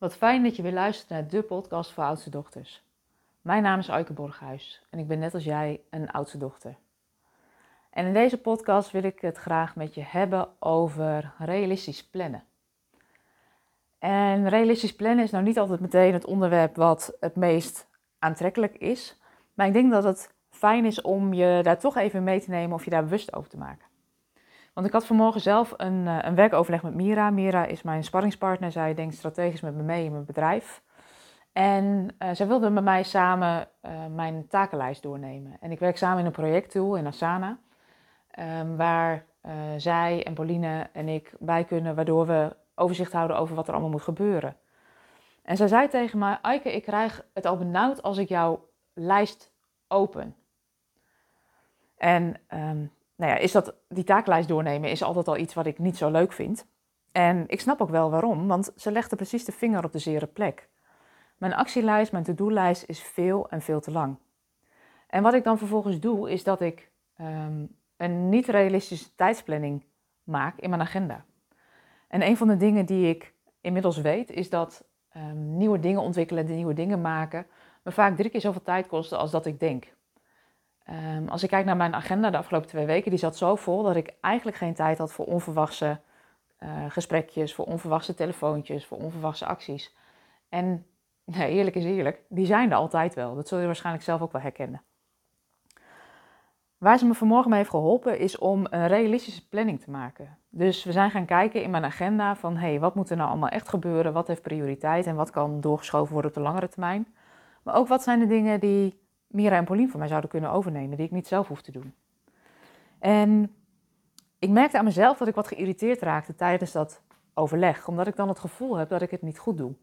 Wat fijn dat je weer luistert naar de podcast voor oudste dochters. Mijn naam is Aike Borghuis en ik ben net als jij een oudste dochter. En in deze podcast wil ik het graag met je hebben over realistisch plannen. En realistisch plannen is nou niet altijd meteen het onderwerp wat het meest aantrekkelijk is. Maar ik denk dat het fijn is om je daar toch even mee te nemen of je daar bewust over te maken. Want ik had vanmorgen zelf een, eh, een werkoverleg met Mira. Mira is mijn sparringspartner. Zij denkt strategisch met me mee in mijn bedrijf. En uh, zij wilde met mij samen uh, mijn takenlijst doornemen. En ik werk samen in een projecttool in Asana. Um, waar zij en Pauline en ik bij kunnen, waardoor we overzicht houden over wat er allemaal moet gebeuren. En zij zei tegen mij: Eike, ik krijg het al benauwd als ik jouw lijst open. En um, nou ja, is dat, die taaklijst doornemen is altijd al iets wat ik niet zo leuk vind. En ik snap ook wel waarom, want ze legde precies de vinger op de zere plek. Mijn actielijst, mijn to-do-lijst is veel en veel te lang. En wat ik dan vervolgens doe, is dat ik um, een niet-realistische tijdsplanning maak in mijn agenda. En een van de dingen die ik inmiddels weet, is dat um, nieuwe dingen ontwikkelen, nieuwe dingen maken, me vaak drie keer zoveel tijd kosten als dat ik denk. Um, als ik kijk naar mijn agenda de afgelopen twee weken, die zat zo vol dat ik eigenlijk geen tijd had voor onverwachte uh, gesprekjes, voor onverwachte telefoontjes, voor onverwachte acties. En nee, eerlijk is eerlijk, die zijn er altijd wel. Dat zul je waarschijnlijk zelf ook wel herkennen. Waar ze me vanmorgen mee heeft geholpen is om een realistische planning te maken. Dus we zijn gaan kijken in mijn agenda van hé, hey, wat moet er nou allemaal echt gebeuren? Wat heeft prioriteit en wat kan doorgeschoven worden op de langere termijn? Maar ook wat zijn de dingen die Mira en Paulien van mij zouden kunnen overnemen, die ik niet zelf hoef te doen. En ik merkte aan mezelf dat ik wat geïrriteerd raakte tijdens dat overleg, omdat ik dan het gevoel heb dat ik het niet goed doe.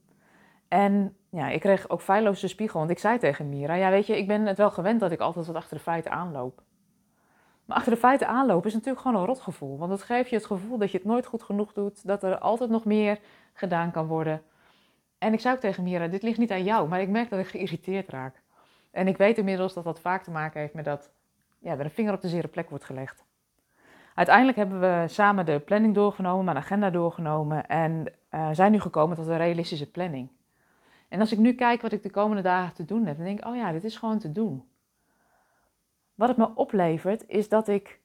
En ja, ik kreeg ook feilloos spiegel, want ik zei tegen Mira, ja weet je, ik ben het wel gewend dat ik altijd wat achter de feiten aanloop. Maar achter de feiten aanlopen is natuurlijk gewoon een rotgevoel, want het geeft je het gevoel dat je het nooit goed genoeg doet, dat er altijd nog meer gedaan kan worden. En ik zei ook tegen Mira, dit ligt niet aan jou, maar ik merk dat ik geïrriteerd raak. En ik weet inmiddels dat dat vaak te maken heeft met dat ja, er een vinger op de zere plek wordt gelegd. Uiteindelijk hebben we samen de planning doorgenomen, mijn agenda doorgenomen en uh, zijn nu gekomen tot een realistische planning. En als ik nu kijk wat ik de komende dagen te doen heb, dan denk ik, oh ja, dit is gewoon te doen. Wat het me oplevert, is dat ik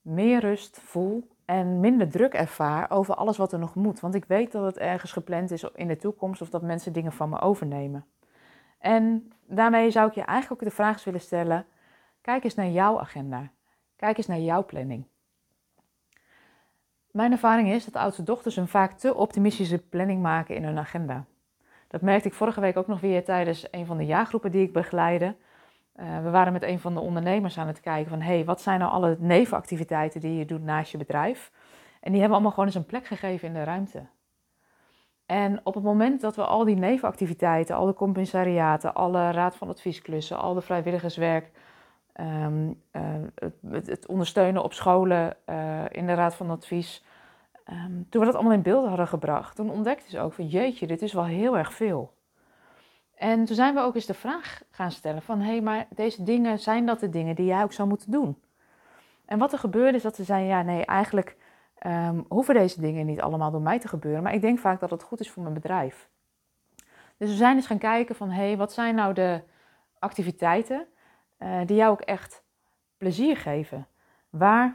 meer rust voel en minder druk ervaar over alles wat er nog moet. Want ik weet dat het ergens gepland is in de toekomst of dat mensen dingen van me overnemen. En daarmee zou ik je eigenlijk ook de vraag willen stellen: kijk eens naar jouw agenda. Kijk eens naar jouw planning. Mijn ervaring is dat oudste dochters een vaak te optimistische planning maken in hun agenda. Dat merkte ik vorige week ook nog weer tijdens een van de jaargroepen die ik begeleide. Uh, we waren met een van de ondernemers aan het kijken van, hé, hey, wat zijn nou alle nevenactiviteiten die je doet naast je bedrijf? En die hebben allemaal gewoon eens een plek gegeven in de ruimte. En op het moment dat we al die nevenactiviteiten, al de compensariaten, alle raad van adviesklussen, al de vrijwilligerswerk, um, uh, het, het, ondersteunen op scholen uh, in de raad van advies, um, toen we dat allemaal in beeld hadden gebracht, toen ontdekten ze ook van jeetje, dit is wel heel erg veel. En toen zijn we ook eens de vraag gaan stellen van hé, hey, maar deze dingen, zijn dat de dingen die jij ook zou moeten doen? En wat er gebeurde is dat ze zeiden, ja nee, eigenlijk um, hoeven deze dingen niet allemaal door mij te gebeuren. Maar ik denk vaak dat het goed is voor mijn bedrijf. Dus we zijn eens gaan kijken van, hé, hey, wat zijn nou de activiteiten uh, die jou ook echt plezier geven? Waar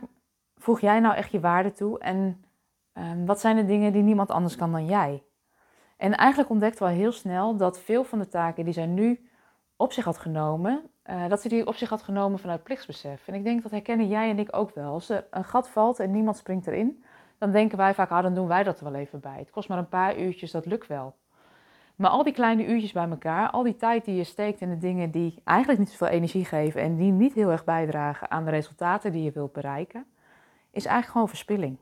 voeg jij nou echt je waarde toe? En um, wat zijn de dingen die niemand anders kan dan jij? En eigenlijk ontdekten we al heel snel dat veel van de taken die zij nu op zich had genomen, uh, dat ze die op zich had genomen vanuit plichtsbesef. En ik denk dat herkennen jij en ik ook wel. Als er een gat valt en niemand springt erin, dan denken wij vaak, ah, dan doen wij dat er wel even bij. Het kost maar een paar uurtjes, dat lukt wel. Maar al die kleine uurtjes bij elkaar, al die tijd die je steekt in de dingen die eigenlijk niet zoveel energie geven en die niet heel erg bijdragen aan de resultaten die je wilt bereiken, is eigenlijk gewoon verspilling.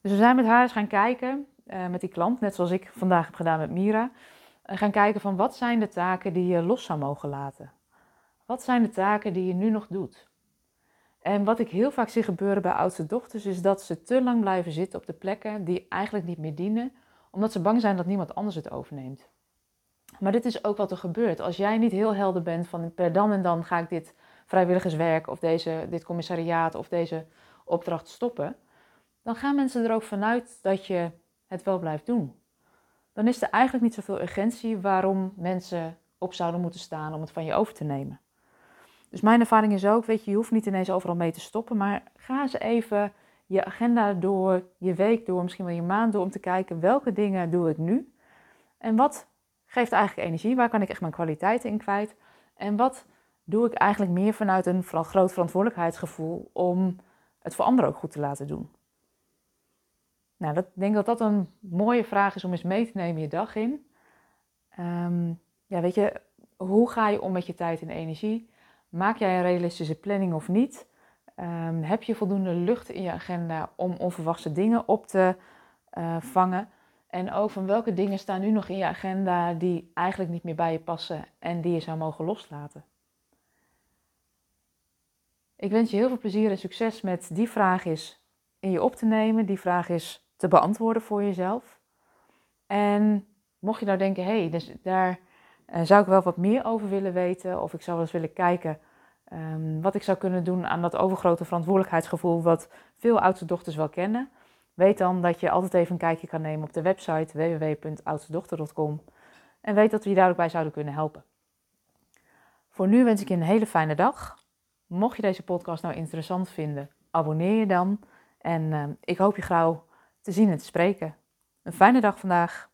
Dus we zijn met haar eens gaan kijken, uh, met die klant, net zoals ik vandaag heb gedaan met Mira, gaan kijken van wat zijn de taken die je los zou mogen laten. Wat zijn de taken die je nu nog doet? En wat ik heel vaak zie gebeuren bij oudste dochters is dat ze te lang blijven zitten op de plekken die eigenlijk niet meer dienen, omdat ze bang zijn dat niemand anders het overneemt. Maar dit is ook wat er gebeurt. Als jij niet heel helder bent van per dan en dan ga ik dit vrijwilligerswerk of deze, dit commissariaat of deze opdracht stoppen, dan gaan mensen er ook vanuit dat je het wel blijft doen. dan is er eigenlijk niet zoveel urgentie waarom mensen op zouden moeten staan om het van je over te nemen. Dus mijn ervaring is ook, weet je, je hoeft niet ineens overal mee te stoppen, maar ga eens even je agenda door, je week door, misschien wel je maand door, om te kijken welke dingen doe ik nu en wat geeft eigenlijk energie, waar kan ik echt mijn kwaliteiten in kwijt en wat doe ik eigenlijk meer vanuit een groot verantwoordelijkheidsgevoel om het voor anderen ook goed te laten doen. Nou, ik denk dat dat een mooie vraag is om eens mee te nemen je dag in. Ehm, ja, weet je, hoe ga je om met je tijd en energie? Maak jij een realistische planning of niet? Ehm, heb je voldoende lucht in je agenda om onverwachte dingen op te uh, vangen? En ook van welke dingen staan nu nog in je agenda die eigenlijk niet meer bij je passen en die je zou mogen loslaten? Ik wens je heel veel plezier en succes met die vraag is in je op te nemen. Die vraag is te beantwoorden voor jezelf. En mocht je nou denken, hé, hey, dus daar uh, zou ik wel wat meer over willen weten. Of ik zou wel eens willen kijken um, wat ik zou kunnen doen aan dat overgrote verantwoordelijkheidsgevoel wat veel oudste dochters wel kennen. Weet dan dat je altijd even een kijkje kan nemen op de website www.oudstedochter.com. En weet dat we je daar ook bij zouden kunnen helpen. Voor nu wens ik je een hele fijne dag. Mocht je deze podcast nou interessant vinden, abonneer je dan. En uh, ik hoop je gauw te zien en te spreken. Een fijne dag vandaag.